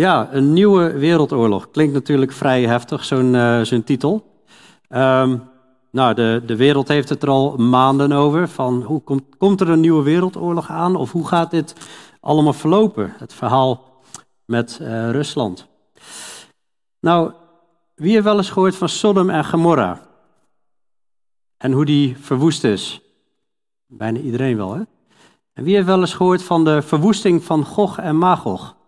Ja, een nieuwe wereldoorlog. Klinkt natuurlijk vrij heftig, zo'n zo'n titel. Um, nou, de, de wereld heeft het er al maanden over. Van hoe komt, komt er een nieuwe wereldoorlog aan? Of hoe gaat dit allemaal verlopen? Het verhaal met uh, Rusland. Nou, wie heeft wel eens gehoord van Sodom en Gomorra? En hoe die verwoest is? Bijna iedereen wel, hè? En wie heeft wel eens gehoord van de verwoesting van Gog en Magog?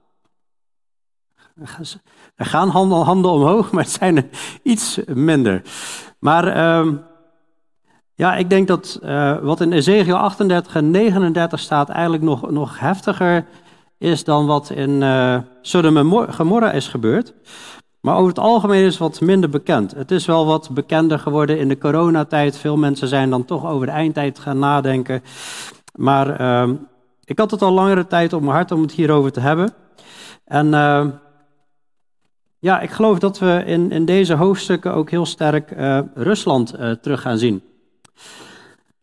Er gaan handen, handen omhoog, maar het zijn er iets minder. Maar uh, ja, ik denk dat uh, wat in Ezekiel 38 en 39 staat eigenlijk nog, nog heftiger is dan wat in uh, Sodom en Gomorra is gebeurd. Maar over het algemeen is wat minder bekend. Het is wel wat bekender geworden in de coronatijd. Veel mensen zijn dan toch over de eindtijd gaan nadenken. Maar uh, ik had het al langere tijd op mijn hart om het hierover te hebben. En uh, ja, ik geloof dat we in, in deze hoofdstukken ook heel sterk uh, Rusland uh, terug gaan zien.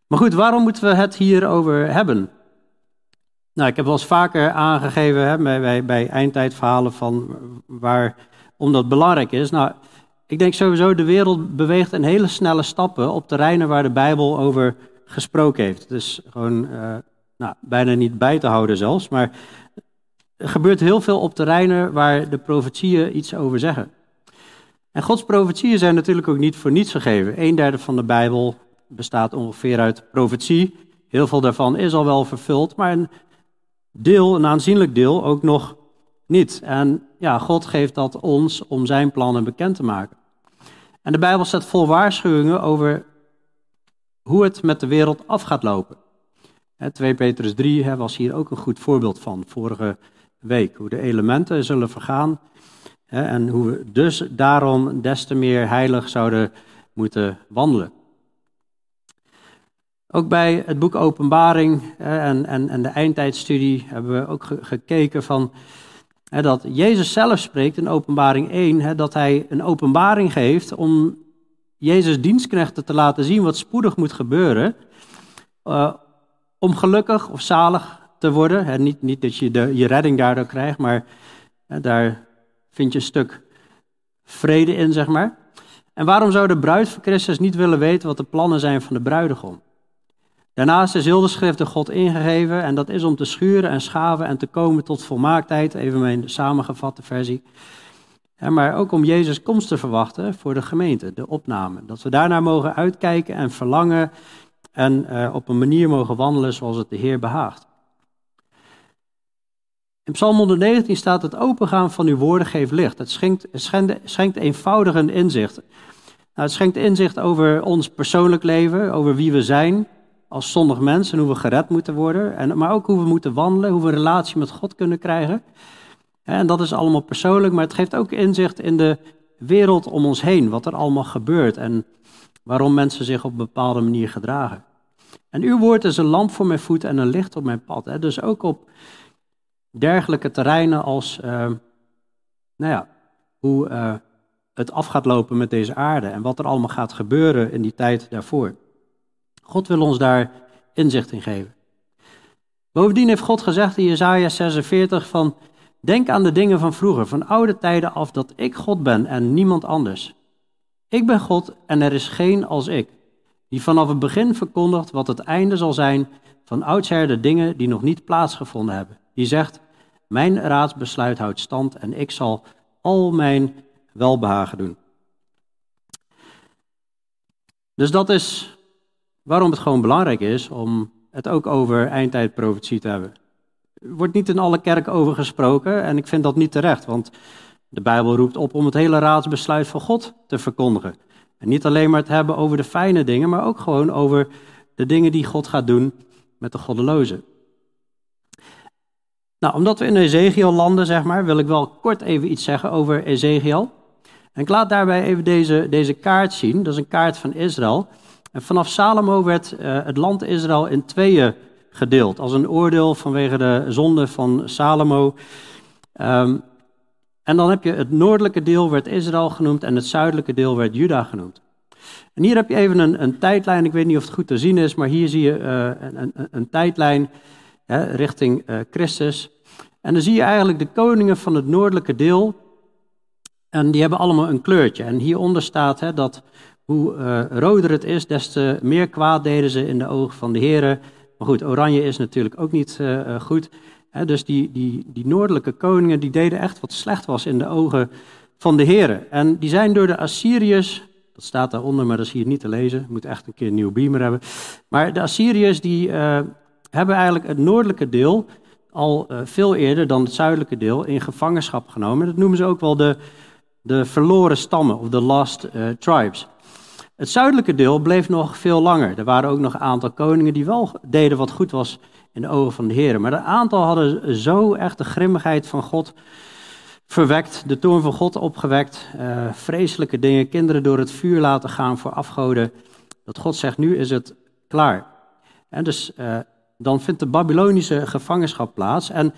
Maar goed, waarom moeten we het hierover hebben? Nou, ik heb wel eens vaker aangegeven hè, bij, bij, eindtijdverhalen van waar, omdat het belangrijk is. Nou, ik denk sowieso, de wereld beweegt in hele snelle stappen op terreinen waar de Bijbel over gesproken heeft. Dus gewoon uh, nou, bijna niet bij te houden zelfs, maar er gebeurt heel veel op terreinen waar de profetieën iets over zeggen. En Gods profetieën zijn natuurlijk ook niet voor niets gegeven. Een derde van de Bijbel bestaat ongeveer uit profetie. Heel veel daarvan is al wel vervuld, maar een deel, een aanzienlijk deel, ook nog niet. En ja, God geeft dat ons om zijn plannen bekend te maken. En de Bijbel staat vol waarschuwingen over hoe het met de wereld af gaat lopen. 2 Petrus 3 was hier ook een goed voorbeeld van. Vorige week. Hoe de elementen zullen vergaan. Hè, en hoe we dus daarom des te meer heilig zouden moeten wandelen. Ook bij het boek Openbaring hè, en, en, en de eindtijdstudie hebben we ook gekeken van dat Jezus zelf spreekt in Openbaring 1, hè, dat hij een openbaring geeft om Jezus dienstknechten te laten zien wat spoedig moet gebeuren. Uh, om gelukkig of zalig te worden. niet, niet dat je de, je redding daardoor krijgt, maar daar vind je een stuk vrede in, zeg maar. En waarom zou de bruid van Christus niet willen weten wat de plannen zijn van de bruidegom? Daarnaast is heel de schrift de God ingegeven en dat is om te schuren en schaven en te komen tot volmaaktheid, even mijn samengevatte versie. maar ook om Jezus' komst te verwachten voor de gemeente, de opname. Dat we daarnaar mogen uitkijken en verlangen en uh, op een manier mogen wandelen zoals het de Heer behaagt. In Psalm 119 staat: Het opengaan van uw woorden geeft licht. Het schenkt, schenkt, eenvoudig een inzicht. Nou, het schenkt inzicht over ons persoonlijk leven, over wie we zijn als zondig mens en hoe we gered moeten worden. En, maar ook hoe we moeten wandelen, hoe we een relatie met God kunnen krijgen. En dat is allemaal persoonlijk, maar het geeft ook inzicht in de wereld om ons heen, wat er allemaal gebeurt en waarom mensen zich op een bepaalde manier gedragen. En uw woord is een lamp voor mijn voet en een licht op mijn pad. Dus ook op dergelijke terreinen als, uh, nou ja, hoe uh, het af gaat lopen met deze aarde en wat er allemaal gaat gebeuren in die tijd daarvoor. God wil ons daar inzicht in geven. Bovendien heeft God gezegd in Jesaja 46 van, denk aan de dingen van vroeger, van oude tijden af, dat ik God ben en niemand anders. Ik ben God en er is geen als ik, die vanaf het begin verkondigt wat het einde zal zijn van oudsher de dingen die nog niet plaatsgevonden hebben die zegt, mijn raadsbesluit houdt stand en ik zal al mijn welbehagen doen. Dus dat is waarom het gewoon belangrijk is om het ook over eindtijdprofetie te hebben. Er wordt niet in alle kerken over gesproken en ik vind dat niet terecht, want de Bijbel roept op om het hele raadsbesluit van God te verkondigen. En niet alleen maar te hebben over de fijne dingen, maar ook gewoon over de dingen die God gaat doen met de goddelozen. Nou, omdat we in Ezekiel landen, zeg maar, wil ik wel kort even iets zeggen over Ezekiel. En ik laat daarbij even deze, deze kaart zien. Dat is een kaart van Israël. En vanaf Salomo werd uh, het land Israël in tweeën gedeeld. Als een oordeel vanwege de zonde van Salomo. Um, en dan heb je het noordelijke deel werd Israël genoemd en het zuidelijke deel werd Juda genoemd. En hier heb je even een, een tijdlijn. Ik weet niet of het goed te zien is, maar hier zie je uh, een, een, een tijdlijn richting uh, Christus. En dan zie je eigenlijk de koningen van het noordelijke deel. En die hebben allemaal een kleurtje. En hieronder staat hè, dat hoe uh, roder het is, des te meer kwaad deden ze in de ogen van de heren. Maar goed, oranje is natuurlijk ook niet uh, goed. Hè, dus die, die, die noordelijke koningen die deden echt wat slecht was in de ogen van de heren. En die zijn door de Assyriërs, dat staat daaronder, maar dat is hier niet te lezen. Je moet echt een keer een nieuw beamer hebben. Maar de Assyriërs die hebben eigenlijk het noordelijke deel al uh, veel eerder dan het zuidelijke deel in gevangenschap genomen. Dat noemen ze ook wel de, de verloren stammen of de lost uh, tribes. Het zuidelijke deel bleef nog veel langer. Er waren ook nog een aantal koningen die wel deden wat goed was in de ogen van de Heer. Maar een aantal hadden zo echt de grimmigheid van God verwekt, de toorn van God opgewekt, uh, vreselijke dingen, kinderen door het vuur laten gaan voor afgoden, dat God zegt, nu is het klaar. En dus dan vindt de Babylonische gevangenschap plaats. En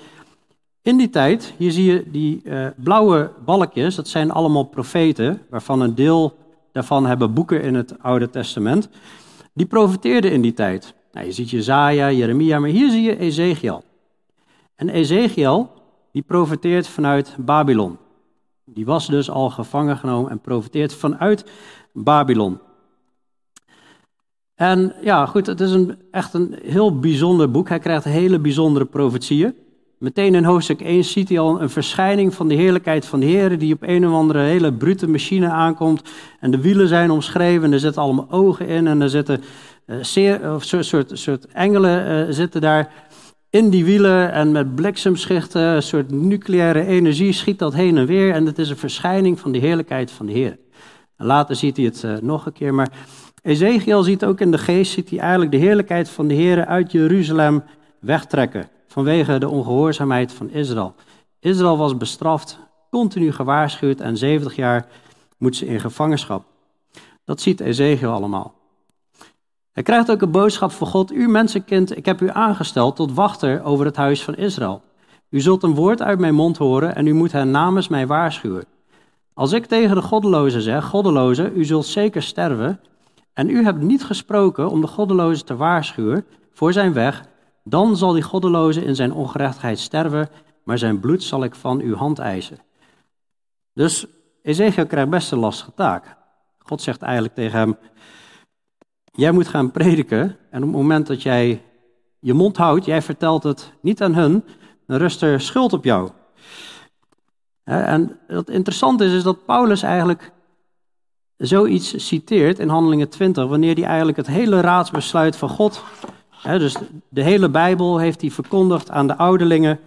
in die tijd, hier zie je die uh, blauwe balkjes, dat zijn allemaal profeten, waarvan een deel daarvan hebben boeken in het Oude Testament. Die profeteerden in die tijd. Nou, je ziet Jezaja, Jeremia, maar hier zie je Ezekiel. En Ezekiel, die profeteert vanuit Babylon. Die was dus al gevangen genomen en profeteert vanuit Babylon. En ja, goed, het is een, echt een heel bijzonder boek. Hij krijgt hele bijzondere profetieën. Meteen in hoofdstuk 1 ziet hij al een verschijning van de heerlijkheid van de Heer, die op een of andere hele brute machine aankomt. En de wielen zijn omschreven, en er zitten allemaal ogen in, en er zitten uh, zeer, of soort, soort, soort engelen uh, zitten daar in die wielen. En met bliksemschichten, een soort nucleaire energie, schiet dat heen en weer. En het is een verschijning van de heerlijkheid van de Heer. En later ziet hij het uh, nog een keer, maar Ezekiel ziet ook in de geest, ziet hij eigenlijk de heerlijkheid van de Heer uit Jeruzalem wegtrekken vanwege de ongehoorzaamheid van Israël. Israël was bestraft, continu gewaarschuwd en 70 jaar moet ze in gevangenschap. Dat ziet Ezekiel allemaal. Hij krijgt ook een boodschap van God. U mensenkind, ik heb u aangesteld tot wachter over het huis van Israël. U zult een woord uit mijn mond horen en u moet hen namens mij waarschuwen. Als ik tegen de goddelozen zeg, goddelozen, u zult zeker sterven, en u hebt niet gesproken om de goddelozen te waarschuwen voor zijn weg, dan zal die goddeloze in zijn ongerechtigheid sterven, maar zijn bloed zal ik van uw hand eisen. Dus Ezekiel krijgt best een lastige taak. God zegt eigenlijk tegen hem, jij moet gaan prediken en op het moment dat jij je mond houdt, jij vertelt het niet aan hun, dan rust er schuld op jou. En wat interessant is, is dat Paulus eigenlijk zoiets citeert in Handelingen 20, wanneer hij eigenlijk het hele raadsbesluit van God dus de hele Bijbel heeft hij verkondigd aan de ouderlingen.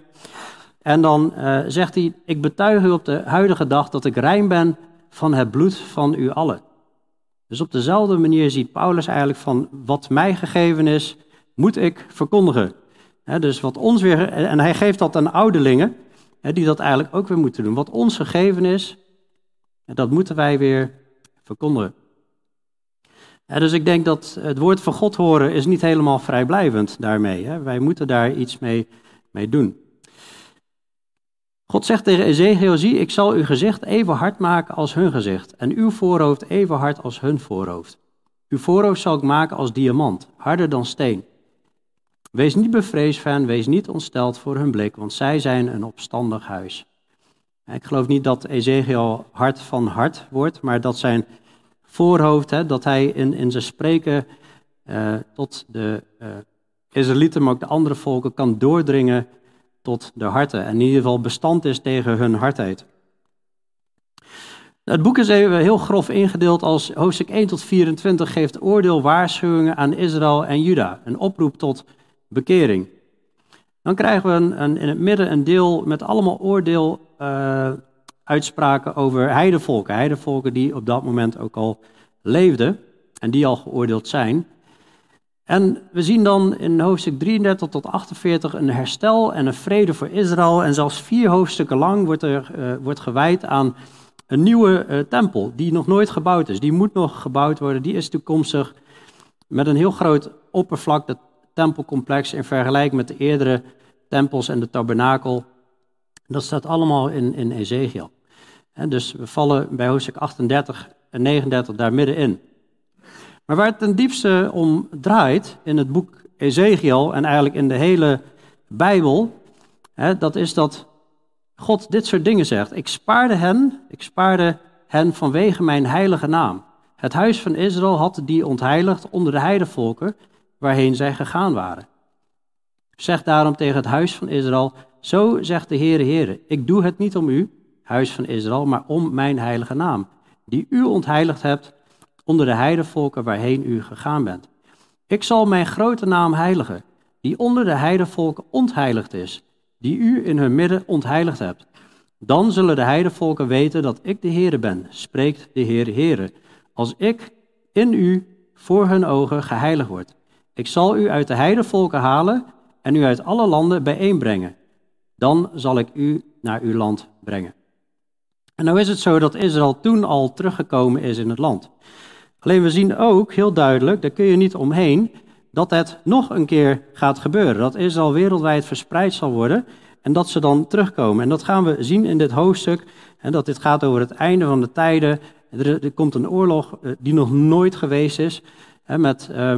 En dan uh, zegt hij, ik betuig u op de huidige dag dat ik rein ben van het bloed van u allen. Dus op dezelfde manier ziet Paulus eigenlijk van wat mij gegeven is, moet ik verkondigen. dus wat ons weer, en hij geeft dat aan ouderlingen, die dat eigenlijk ook weer moeten doen. Wat ons gegeven is, dat moeten wij weer verkondigen. Dus ik denk dat het woord van God horen is niet helemaal vrijblijvend daarmee. Hè. Wij moeten daar iets mee, mee doen. God zegt tegen Ezekiel, zie, ik zal uw gezicht even hard maken als hun gezicht en uw voorhoofd even hard als hun voorhoofd. Uw voorhoofd zal ik maken als diamant, harder dan steen. Wees niet bevreesd van, wees niet ontsteld voor hun blik, want zij zijn een opstandig huis. Ik geloof niet dat Ezekiel hart van hart wordt, maar dat zijn voorhoofd, hè, dat hij in, in zijn spreken uh, tot de uh, Israëlieten, maar ook de andere volken kan doordringen tot de harten. En in ieder geval bestand is tegen hun hardheid. Het boek is even heel grof ingedeeld als hoofdstuk 1 tot 24 geeft oordeel waarschuwingen aan Israël en Juda. Een oproep tot bekering. Dan krijgen we een, in het midden een deel met allemaal oordeel uh, uitspraken over heidevolken. Heidevolken die op dat moment ook al leefden en die al geoordeeld zijn. En we zien dan in hoofdstuk 33 tot 48 een herstel en een vrede voor Israël. En zelfs vier hoofdstukken lang wordt er uh, wordt gewijd aan een nieuwe uh, tempel die nog nooit gebouwd is. Die moet nog gebouwd worden, die is toekomstig met een heel groot oppervlak, het tempelcomplex, in vergelijking met de eerdere tempels en de tabernakel. Dat staat allemaal in, in Ezekiel. Dus we vallen bij hoofdstuk 38 en 39 daar middenin. Maar waar het ten diepste om draait in het boek Ezekiel en eigenlijk in de hele Bijbel, hè, dat is dat God dit soort dingen zegt. Ik spaarde hen, ik spaarde hen vanwege mijn heilige naam. Het huis van Israël had die ontheiligd onder de heidevolken waarheen zij gegaan waren. Zeg daarom tegen het huis van Israël, zo zegt de Heere Heere, ik doe het niet om u, huis van Israël, maar om mijn heilige naam, die u ontheiligd hebt onder de heidevolken waarheen u gegaan bent. Ik zal mijn grote naam heiligen, die onder de heidevolken ontheiligd is, die u in hun midden ontheiligd hebt. Dan zullen de heidevolken weten dat ik de Heere ben, spreekt de Heere Heere, als ik in u voor hun ogen geheiligd word. Ik zal u uit de heidevolken halen en u uit alle landen bijeenbrengen. Dan zal ik u naar uw land brengen. En nou is het zo dat Israël toen al teruggekomen is in het land. Alleen we zien ook heel duidelijk, daar kun je niet omheen, dat het nog een keer gaat gebeuren. Dat Israël wereldwijd verspreid zal worden en dat ze dan terugkomen. En dat gaan we zien in dit hoofdstuk. En dat dit gaat over het einde van de tijden. Er, komt een oorlog eh, die nog nooit geweest is. met uh,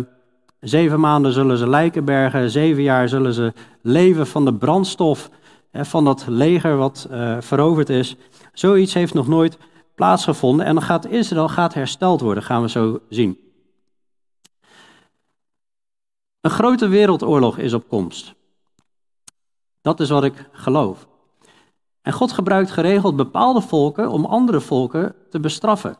zeven maanden zullen ze lijken bergen. Zeven jaar zullen ze leven van de brandstof van dat leger wat uh, veroverd is. Zoiets heeft nog nooit plaatsgevonden. En dan gaat Israël gaat hersteld worden, gaan we zo zien. Een grote wereldoorlog is op komst. Dat is wat ik geloof. En God gebruikt geregeld bepaalde volken om andere volken te bestraffen.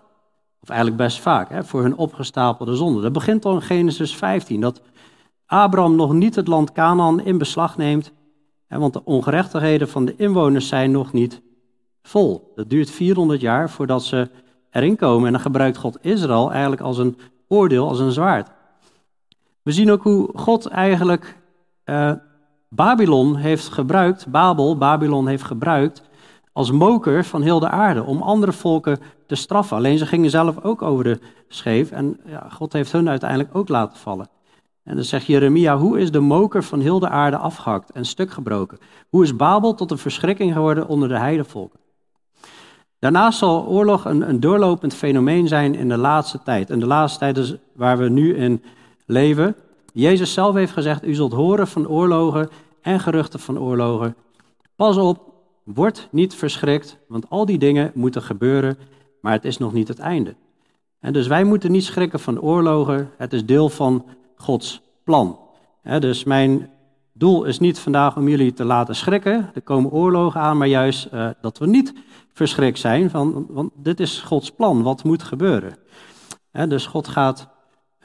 Of eigenlijk best vaak, hè, voor hun opgestapelde zonden. Dat begint al in Genesis 15, dat Abraham nog niet het land Canaan in beslag neemt. Hè, want de ongerechtigheden van de inwoners zijn nog niet vol. Dat duurt 400 jaar voordat ze erin komen. En dan gebruikt God Israël eigenlijk als een oordeel, als een zwaard. We zien ook hoe God eigenlijk uh, Babylon heeft gebruikt, Babel, Babylon heeft gebruikt als moker van heel de aarde om andere volken te straffen. Alleen ze gingen zelf ook over de scheef en ja, God heeft hun uiteindelijk ook laten vallen. En dan zegt Jeremia, hoe is de moker van heel de aarde afgehakt en stuk gebroken? Hoe is Babel tot een verschrikking geworden onder de heidevolken? Daarnaast zal oorlog een, een doorlopend fenomeen zijn in de laatste tijd. En de laatste tijd is waar we nu in leven. Jezus zelf heeft gezegd, u zult horen van oorlogen en geruchten van oorlogen. Pas op, word niet verschrikt, want al die dingen moeten gebeuren, maar het is nog niet het einde. En dus wij moeten niet schrikken van oorlogen, het is deel van Gods plan. dus mijn doel is niet vandaag om jullie te laten schrikken, er komen oorlogen aan, maar juist uh, dat we niet verschrikt zijn, van, want dit is Gods plan, wat moet gebeuren. dus God gaat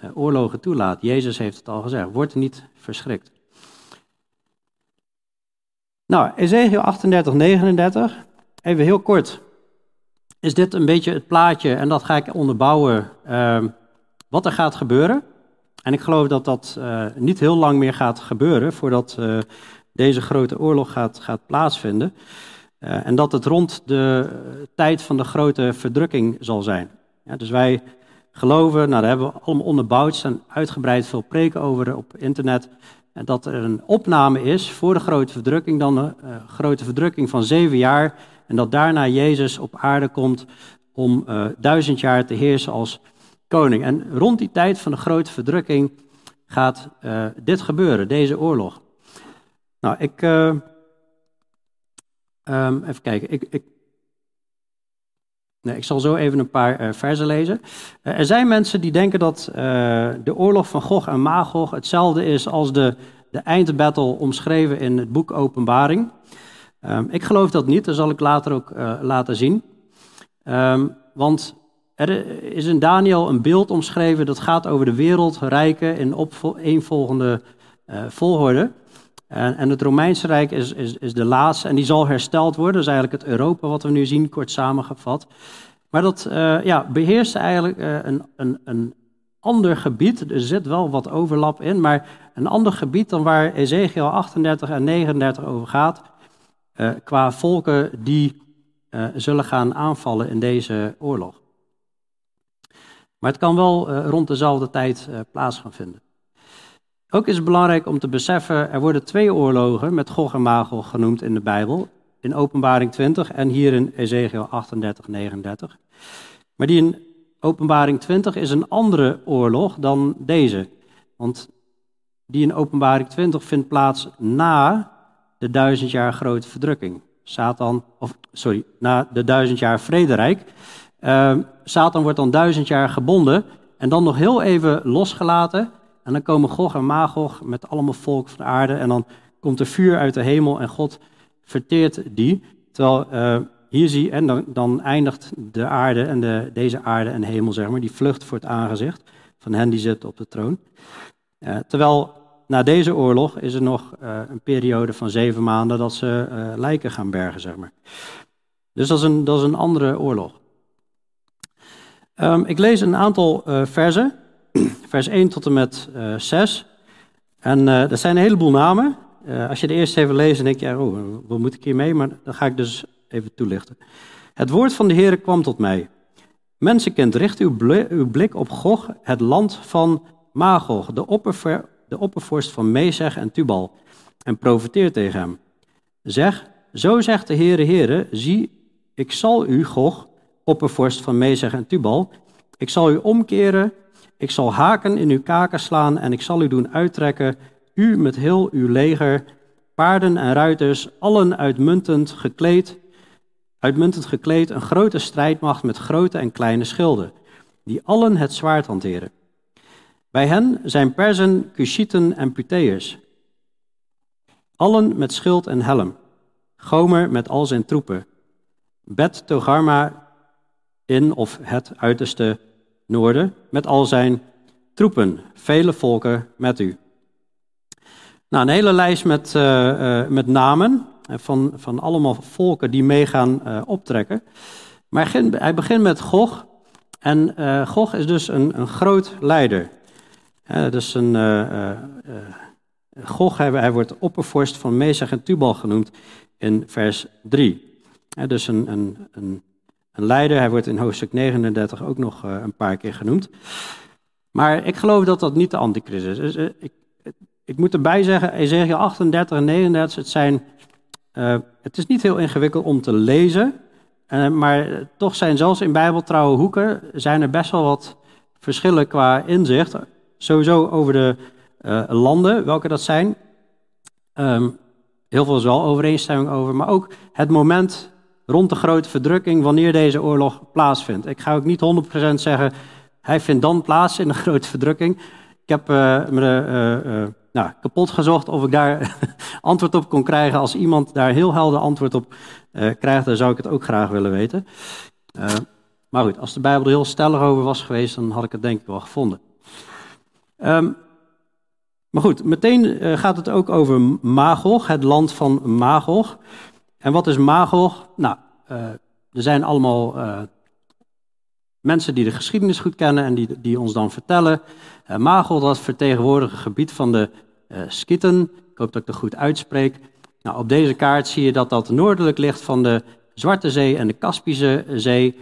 uh, oorlogen toelaten. Jezus heeft het al gezegd, word niet verschrikt. Nou, Ezekiel 38, 39, even heel kort. Is dit een beetje het plaatje, en dat ga ik onderbouwen, uh, wat er gaat gebeuren. En ik geloof dat dat uh, niet heel lang meer gaat gebeuren voordat uh, deze grote oorlog gaat, gaat plaatsvinden. Uh, en dat het rond de tijd van de grote verdrukking zal zijn. Ja, dus wij geloven, nou daar hebben we allemaal onderbouwd, er zijn uitgebreid veel preken over op internet. Dat er een opname is voor de grote verdrukking, dan een grote verdrukking van zeven jaar. En dat daarna Jezus op aarde komt om duizend jaar te heersen als koning. En rond die tijd van de grote verdrukking gaat uh, dit gebeuren, deze oorlog. Nou, ik. Um, even kijken. Ik, ik, nee, ik zal zo even een paar uh, versen lezen. er zijn mensen die denken dat de oorlog van Gog en Magog hetzelfde is als de, de eindbattle omschreven in het boek Openbaring. Um, ik geloof dat niet, dat zal ik later ook laten zien. Um, want er is in Daniel een beeld omschreven dat gaat over de wereldrijken in opeenvolgende uh, volgorde. En, en, het Romeinse Rijk is, is, is, de laatste en die zal hersteld worden. Dat is eigenlijk het Europa wat we nu zien, kort samengevat. Maar dat uh, ja, beheerst eigenlijk uh, een, een, een ander gebied. Er zit wel wat overlap in, maar een ander gebied dan waar Ezekiel 38 en 39 over gaat. qua volken die zullen gaan aanvallen in deze oorlog. Maar het kan wel rond dezelfde tijd plaats gaan vinden. Ook is het belangrijk om te beseffen, er worden twee oorlogen met Gog en Magog genoemd in de Bijbel. In Openbaring 20 en hier in Ezekiel 38, 39. Maar die in Openbaring 20 is een andere oorlog dan deze. Want die in Openbaring 20 vindt plaats na de duizend jaar grote verdrukking. Satan, of sorry, na de duizend jaar vrederijk. Uh, Satan wordt dan duizend jaar gebonden en dan nog heel even losgelaten. En dan komen Gog en Magog met allemaal volk van de aarde. En dan komt er vuur uit de hemel en God verteert die. Terwijl uh, hier zie je, en dan, dan, eindigt de aarde en de, deze aarde en hemel, zeg maar, die vlucht voor het aangezicht van hen die zitten op de troon. Uh, terwijl na deze oorlog is er nog uh, een periode van zeven maanden dat ze lijken gaan bergen, zeg maar. Dus dat is een, dat is een andere oorlog. Um, ik lees een aantal versen, vers 1 tot en met 6. En dat zijn een heleboel namen. Uh, als je de eerste even leest, dan denk je, oh, wat moet ik hiermee? Maar dan ga ik dus even toelichten. Het woord van de Heer kwam tot mij. Mensenkind, richt uw, blik op Gog, het land van Magog, de, de oppervorst van Mezeg en Tubal, en profeteer tegen hem. Zeg, zo zegt de Heere Heere, zie, ik zal u, Gog, oppervorst van Mezeg en Tubal, ik zal u omkeren, ik zal haken in uw kaken slaan en ik zal u doen uittrekken u met heel uw leger, paarden en ruiters, allen uitmuntend gekleed, uitmuntend gekleed, een grote strijdmacht met grote en kleine schilden, die allen het zwaard hanteren. Bij hen zijn Perzen, Cushieten en Puteërs, allen met schild en helm, Gomer met al zijn troepen, Bet Togarma in of het uiterste noorden met al zijn troepen, vele volken met u. Nou, een hele lijst met, uh, uh, met namen van, van allemaal volken die mee gaan optrekken. Maar hij begint, met Gog. En Gog is dus een, een groot leider. dus een, Gog, hij, hij, wordt oppervorst van Mesach en Tubal genoemd in vers 3. dus een, een, een, een, leider, hij wordt in hoofdstuk 39 ook nog een paar keer genoemd. Maar ik geloof dat dat niet de antichrist is. Dus, ik, ik moet erbij zeggen, Ezekiel 38 en 39, het, zijn, uh, het is niet heel ingewikkeld om te lezen. Maar toch zijn zelfs in bijbeltrouwe hoeken zijn er best wel wat verschillen qua inzicht. Sowieso over de landen, welke dat zijn. Um, heel veel is wel overeenstemming over. Maar ook het moment rond de grote verdrukking, wanneer deze oorlog plaatsvindt. Ik ga ook niet 100% zeggen, hij vindt dan plaats in de grote verdrukking. Ik heb me de nou, kapot gezocht of ik daar antwoord op kon krijgen. Als iemand daar heel helder antwoord op krijgt, dan zou ik het ook graag willen weten. Maar goed, als de Bijbel er heel stellig over was geweest, dan had ik het denk ik wel gevonden. Um, maar goed, meteen gaat het ook over Magog, het land van Magog. En wat is Magog? Nou, er zijn allemaal mensen die de geschiedenis goed kennen en die, die ons dan vertellen. Uh, Magog, dat vertegenwoordigt het gebied van de Skitten. Ik hoop dat ik het goed uitspreek. Nou, op deze kaart zie je dat dat noordelijk ligt van de Zwarte Zee en de Kaspische Zee.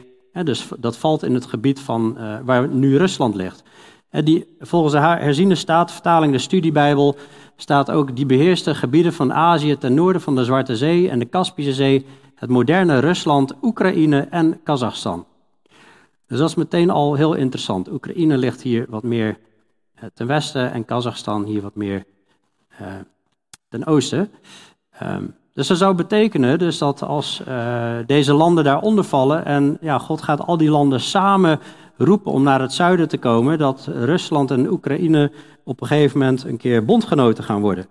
dus dat valt in het gebied van waar nu Rusland ligt. die, volgens de herziende staatvertaling, de studiebijbel, staat ook die beheerste gebieden van Azië ten noorden van de Zwarte Zee en de Kaspische Zee, het moderne Rusland, Oekraïne en Kazachstan. Dus dat is meteen al heel interessant. Oekraïne ligt hier wat meer eh, ten westen en Kazachstan hier wat meer uh, ten oosten. Um, dus dat zou betekenen dus dat als uh, deze landen daaronder vallen en ja, God gaat al die landen samen roepen om naar het zuiden te komen, dat Rusland en Oekraïne op een gegeven moment een keer bondgenoten gaan worden.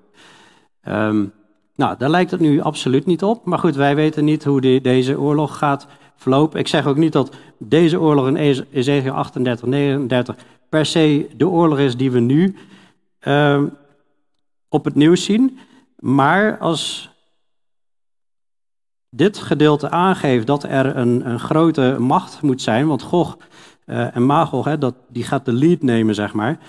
Um, nou, daar lijkt het nu absoluut niet op. Maar goed, wij weten niet hoe deze oorlog gaat verlopen. Ik zeg ook niet dat deze oorlog in Ezekiel 38, 39 per se de oorlog is die we nu uh, op het nieuws zien. Maar als dit gedeelte aangeeft dat er een, een grote macht moet zijn, want Gog uh, en Magog, hè, dat, die gaat de lead nemen, zeg maar.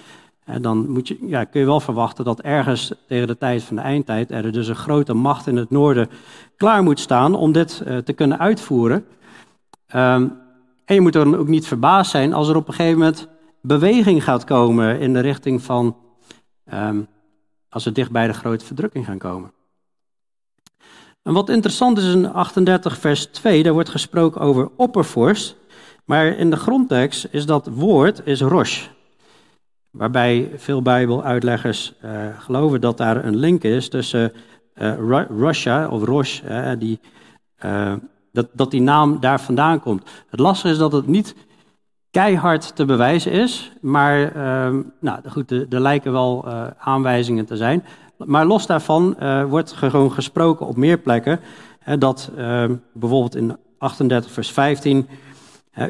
En dan moet je, ja, kun je wel verwachten dat ergens tegen de tijd van de eindtijd er dus een grote macht in het noorden klaar moet staan om dit uh, te kunnen uitvoeren. Um, en je moet dan ook niet verbaasd zijn als er op een gegeven moment beweging gaat komen in de richting van um, als we dicht bij de grote verdrukking gaan komen. En wat interessant is in 38 vers 2, daar wordt gesproken over oppervorst, maar in de grondtekst is dat woord is rosh. Waarbij veel Bijbeluitleggers uh, geloven dat daar een link is tussen uh, Russia of Rosh, die, uh, dat, dat die naam daar vandaan komt. Het lastige is dat het niet keihard te bewijzen is, maar uh, nou, goed, er, er lijken wel aanwijzingen te zijn. Maar los daarvan wordt gewoon gesproken op meer plekken dat ehm, bijvoorbeeld in 38 vers 15,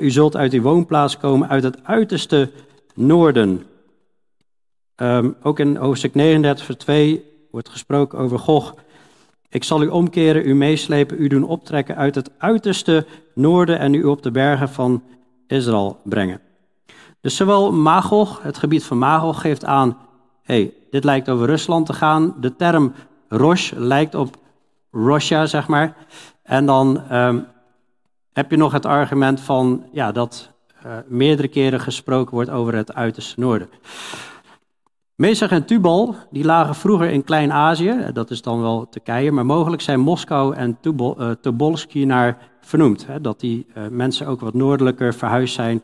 u zult uit uw woonplaats komen uit het uiterste noorden. Um, ook in hoofdstuk 39 vers 2 wordt gesproken over Gog. Ik zal u omkeren, u meeslepen, u doen optrekken uit het uiterste noorden en u op de bergen van Israël brengen. Dus zowel Magog, het gebied van Magog, geeft aan, hey, dit lijkt over Rusland te gaan. De term Rosh lijkt op Russia, zeg maar. En dan um, heb je nog het argument van ja, dat uh, meerdere keren gesproken wordt over het uiterste noorden. Mesach en Tubal die lagen vroeger in Klein-Azië, dat is dan wel Turkije, maar mogelijk zijn Moskou en Tubal, uh, Tobolski naar vernoemd. Hè, dat die mensen ook wat noordelijker verhuisd zijn.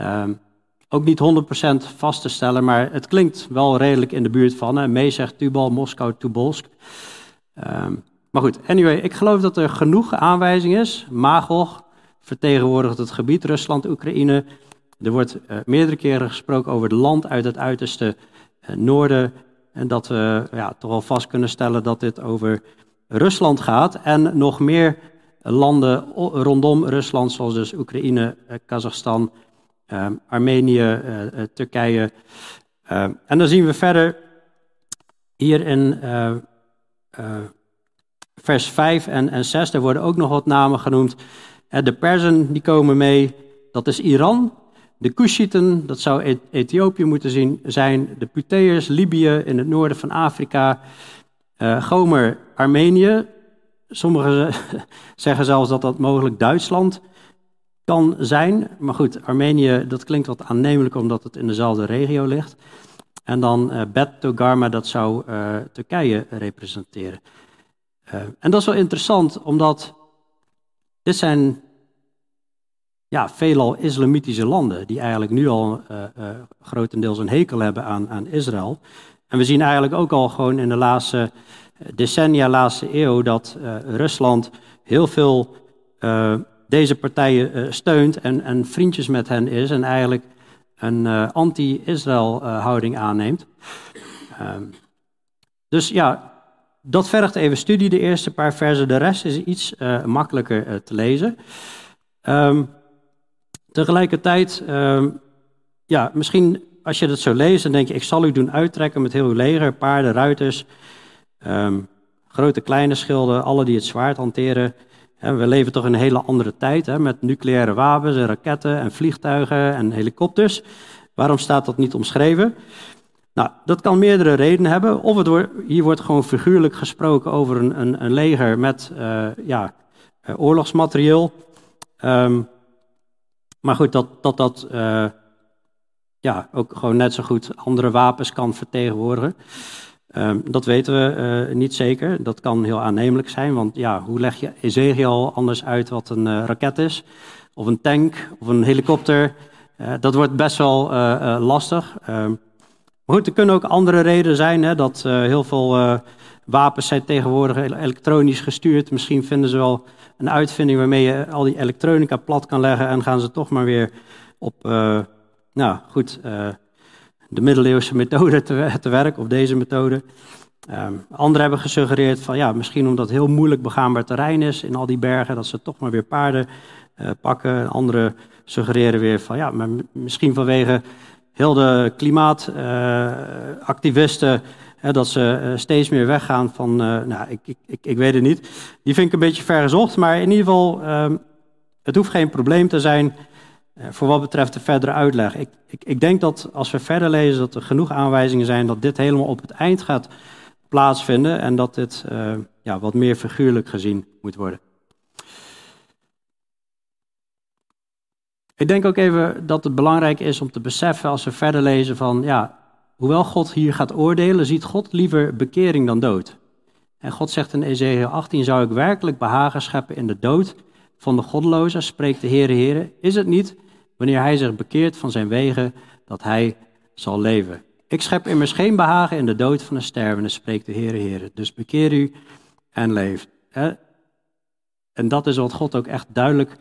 Um, ook niet 100% vast te stellen, maar het klinkt wel redelijk in de buurt van. Hè, Mesach, Tubal, Moskou, Tobolsk. Maar goed, anyway, ik geloof dat er genoeg aanwijzing is. Magog vertegenwoordigt het gebied Rusland-Oekraïne. Er wordt uh, meerdere keren gesproken over het land uit het uiterste uh, noorden. En dat we ja, toch wel vast kunnen stellen dat dit over Rusland gaat. En nog meer landen rondom Rusland, zoals dus Oekraïne, uh, Kazachstan, Armenië, Turkije. en dan zien we verder hier in vers 5 en, en 6, daar worden ook nog wat namen genoemd. De Perzen die komen mee, dat is Iran. De Kushieten, dat zou e-, Ethiopië moeten zien, zijn. De Puteërs, Libië in het noorden van Afrika. Uh, Gomer, Armenië. Sommigen zeggen zelfs dat dat mogelijk Duitsland kan zijn. Maar goed, Armenië, dat klinkt wat aannemelijk omdat het in dezelfde regio ligt. En dan uh, Bet Togarma, dat zou Turkije representeren. Uh, en dat is wel interessant, omdat dit zijn ja, veelal islamitische landen die eigenlijk nu al uh, uh, grotendeels een hekel hebben aan, aan Israël. En we zien eigenlijk ook al gewoon in de laatste decennia, laatste eeuw, dat Rusland heel veel deze partijen steunt en, en, vriendjes met hen is en eigenlijk een anti-Israël houding aanneemt. Ehm, dus ja, dat vergt even studie, de eerste paar versen. De rest is iets uh, makkelijker uh, te lezen. Um, tegelijkertijd, um, ja, misschien als je dat zo leest, dan denk je, ik zal u doen uittrekken met heel uw leger, paarden, ruiters, um, grote, kleine schilden, alle die het zwaard hanteren. we leven toch in een hele andere tijd, hè, met nucleaire wapens en raketten en vliegtuigen en helikopters. Waarom staat dat niet omschreven? Nou, dat kan meerdere redenen hebben. Of het wordt, hier wordt gewoon figuurlijk gesproken over een, een, een leger met uh, ja, uh, oorlogsmaterieel. Um, maar goed, dat dat, dat uh, ja, ook gewoon net zo goed andere wapens kan vertegenwoordigen. Um, dat weten we niet zeker. Dat kan heel aannemelijk zijn, want ja, hoe leg je Ezekiel anders uit wat een raket is? Of een tank, of een helikopter? dat wordt best wel lastig. Um, maar goed, er kunnen ook andere redenen zijn, hè, dat uh, heel veel uh, wapens zijn tegenwoordig elektronisch gestuurd. Misschien vinden ze wel een uitvinding waarmee je al die elektronica plat kan leggen en gaan ze toch maar weer op, uh, nou goed, de middeleeuwse methode te, te werk, of deze methode. Um, anderen hebben gesuggereerd van ja, misschien omdat het heel moeilijk begaanbaar terrein is in al die bergen, dat ze toch maar weer paarden pakken. Anderen suggereren weer van ja, maar misschien vanwege heel de klimaatactivisten, dat ze uh, steeds meer weggaan van, uh, nou, ik, ik, ik, weet het niet. Die vind ik een beetje vergezocht, maar in ieder geval, ehm, het hoeft geen probleem te zijn voor wat betreft de verdere uitleg. Ik, ik, ik denk dat als we verder lezen, dat er genoeg aanwijzingen zijn dat dit helemaal op het eind gaat plaatsvinden en dat dit ja, wat meer figuurlijk gezien moet worden. Ik denk ook even dat het belangrijk is om te beseffen als we verder lezen van, ja, hoewel God hier gaat oordelen, ziet God liever bekering dan dood. En God zegt in Ezekiel 18, zou ik werkelijk behagen scheppen in de dood van de goddeloze, spreekt de Heere Heere, is het niet, wanneer hij zich bekeert van zijn wegen, dat hij zal leven. Ik schep immers geen behagen in de dood van de stervende, spreekt de Heere Heere. Dus bekeer u en leef. En dat is wat God ook echt duidelijk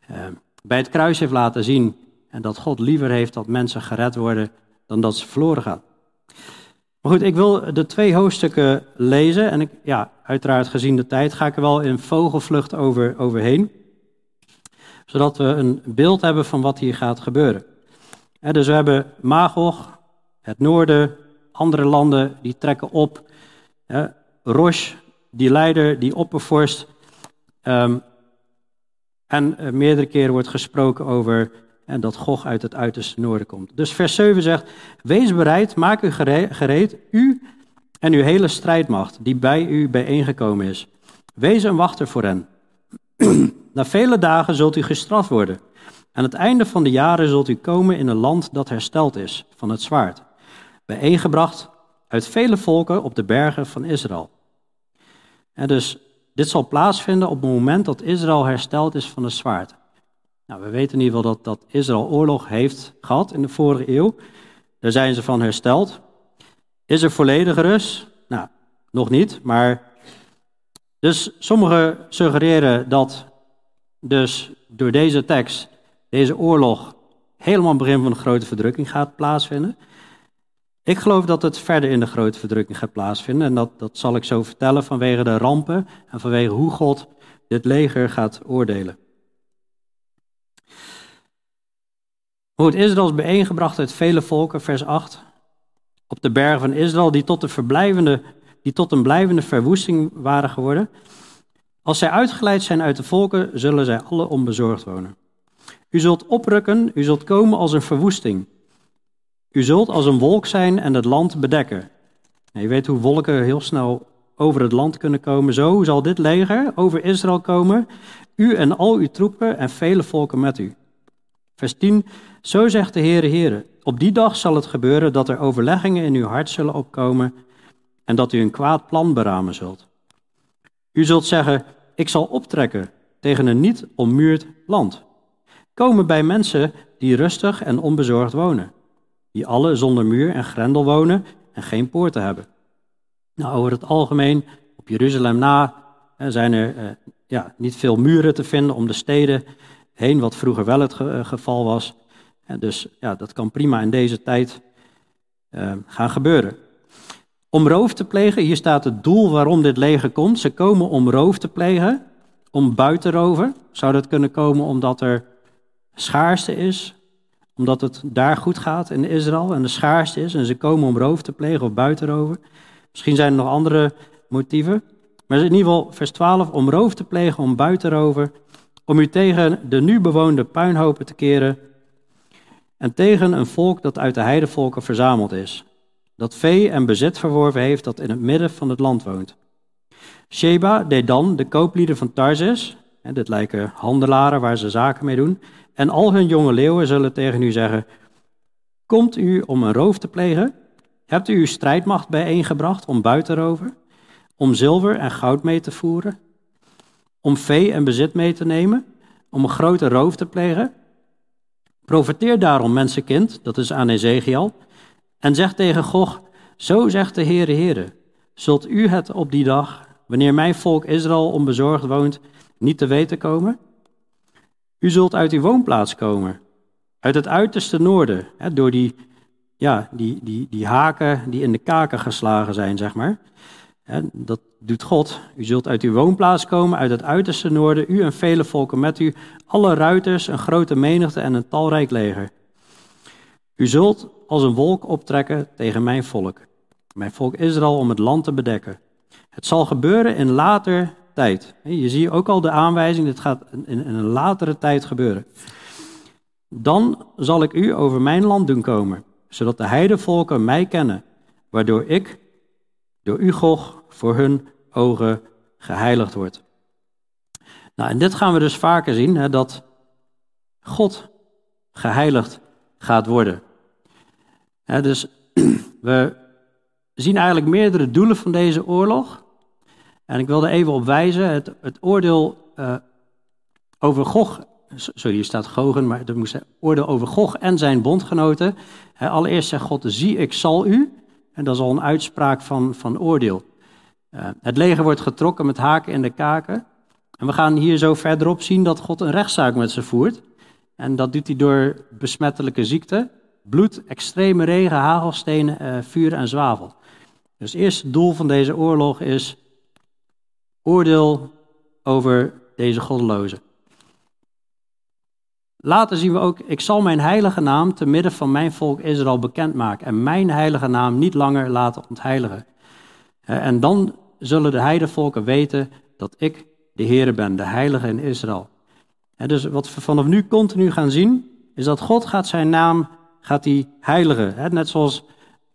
eh, bij het kruis heeft laten zien. En dat God liever heeft dat mensen gered worden dan dat ze verloren gaan. Maar goed, ik wil de twee hoofdstukken lezen. En ik, ja, uiteraard gezien de tijd ga ik er wel in vogelvlucht over, overheen. Zodat we een beeld hebben van wat hier gaat gebeuren. dus we hebben Magog, het noorden, andere landen die trekken op. Rosh, die leider, die oppervorst. Um, en uh, meerdere keren wordt gesproken over en dat Gog uit het uiterste noorden komt. Dus vers 7 zegt: Wees bereid, maak u gereed, u en uw hele strijdmacht die bij u bijeengekomen is. Wees een wachter voor hen. Na vele dagen zult u gestraft worden. Aan het einde van de jaren zult u komen in een land dat hersteld is van het zwaard. Bijeengebracht uit vele volken op de bergen van Israël. En dus dit zal plaatsvinden op het moment dat Israël hersteld is van het zwaard. Nou, we weten in ieder geval dat, dat Israël oorlog heeft gehad in de vorige eeuw. Daar zijn ze van hersteld. Is er volledige rust? Nou, nog niet, maar... Dus sommigen suggereren dat dus door deze tekst, deze oorlog, helemaal begin van de grote verdrukking gaat plaatsvinden. Ik geloof dat het verder in de grote verdrukking gaat plaatsvinden. En dat, dat zal ik zo vertellen vanwege de rampen en vanwege hoe God dit leger gaat oordelen. Hoe het Israël is bijeengebracht uit vele volken, vers 8. Op de bergen van Israël, die tot, de verblijvende, die tot een blijvende verwoesting waren geworden. Als zij uitgeleid zijn uit de volken, zullen zij alle onbezorgd wonen. U zult oprukken, u zult komen als een verwoesting. U zult als een wolk zijn en het land bedekken. je weet hoe wolken heel snel over het land kunnen komen. Zo zal dit leger over Israël komen, u en al uw troepen en vele volken met u. Vers 10. Zo zegt de Heere Heere, op die dag zal het gebeuren dat er overleggingen in uw hart zullen opkomen en dat u een kwaad plan beramen zult. U zult zeggen, ik zal optrekken tegen een niet ommuurd land. Komen bij mensen die rustig en onbezorgd wonen die alle zonder muur en grendel wonen en geen poorten hebben. Nou, over het algemeen, op Jeruzalem na, zijn er eh, ja, niet veel muren te vinden om de steden heen, wat vroeger wel het eh, geval was. Dus ja, dat kan prima in deze tijd uh, gaan gebeuren. Om roof te plegen, hier staat het doel waarom dit leger komt. Ze komen om roof te plegen, om buitenroven. Zou dat kunnen komen omdat er schaarste is, omdat het daar goed gaat in Israël en de schaarste is en ze komen om roof te plegen of buitenroven. Misschien zijn er nog andere motieven. Maar in ieder geval vers 12, om roof te plegen, om buitenroven, om u tegen de nu bewoonde puinhopen te keren en tegen een volk dat uit de heidevolken verzameld is, dat vee en bezit verworven heeft dat in het midden van het land woont. Sheba, Dedan, de kooplieden van Tarsis, dit lijken handelaren waar ze zaken mee doen, en al hun jonge leeuwen zullen tegen u zeggen: Komt u om een roof te plegen? Hebt u uw strijdmacht bijeengebracht om buitenroven? Om zilver en goud mee te voeren? Om vee en bezit mee te nemen? Om een grote roof te plegen? Profeteer daarom, mensenkind, dat is aan Ezekiel, en zeg tegen Gog: Zo zegt de Heere Heere: Zult u het op die dag, wanneer mijn volk Israël onbezorgd woont, niet te weten komen? U zult uit uw woonplaats komen, uit het uiterste noorden, hè, door die, ja, die, die, die haken die in de kaken geslagen zijn, zeg maar. Hè, dat doet God. U zult uit uw woonplaats komen, uit het uiterste noorden, u en vele volken met u, alle ruiters, een grote menigte en een talrijk leger. U zult als een wolk optrekken tegen mijn volk, mijn volk Israël, om het land te bedekken. Het zal gebeuren in later tijd. Je ziet ook al de aanwijzing, dit gaat in een latere tijd gebeuren. Dan zal ik u over mijn land doen komen, zodat de heidevolken mij kennen, waardoor ik door u, Gog, voor hun ogen geheiligd word. Nou, en dit gaan we dus vaker zien, hè, dat God geheiligd gaat worden. dus we zien eigenlijk meerdere doelen van deze oorlog. En ik wilde even op wijzen, het, het oordeel uh, over Gog sorry, hier staat Gogen, maar er moest oordeel over Gog en zijn bondgenoten. Allereerst zegt God, zie ik zal u. En dat is al een uitspraak van, van oordeel. Uh, het leger wordt getrokken met haken in de kaken. En we gaan hier zo verderop zien dat God een rechtszaak met ze voert. En dat doet hij door besmettelijke ziekte, bloed, extreme regen, hagelstenen, uh, vuur en zwavel. Dus het eerste doel van deze oorlog is oordeel over deze goddelozen. Later zien we ook, ik zal mijn heilige naam te midden van mijn volk Israël bekendmaken en mijn heilige naam niet langer laten ontheiligen. En dan zullen de heidevolken weten dat ik de Heere ben, de heilige in Israël. dus wat we vanaf nu continu gaan zien, is dat God gaat zijn naam gaat die heiligen. Net zoals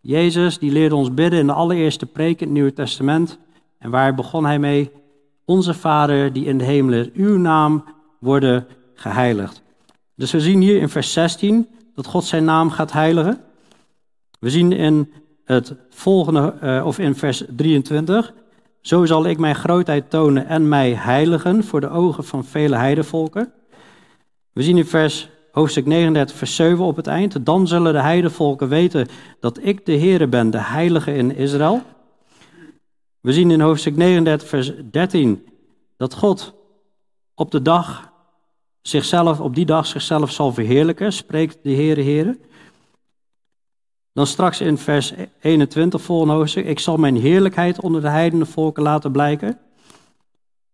Jezus, die leerde ons bidden in de allereerste preek in het Nieuwe Testament. En waar begon hij mee? Onze Vader die in de hemel is, uw naam worden geheiligd. Dus we zien hier in vers 16 dat God zijn naam gaat heiligen. We zien in het volgende, uh, of in vers 23, zo zal ik mijn grootheid tonen en mij heiligen voor de ogen van vele heidevolken. We zien in vers hoofdstuk 39, vers 7 op het eind. Dan zullen de heidevolken weten dat ik de Heere ben, de heilige in Israël. We zien in hoofdstuk 39, vers 13 dat God op de dag zichzelf, op die dag zichzelf zal verheerlijken, spreekt de Heere Heere. Dan straks in vers 21, volgende hoofdstuk, ik zal mijn heerlijkheid onder de heidende volken laten blijken.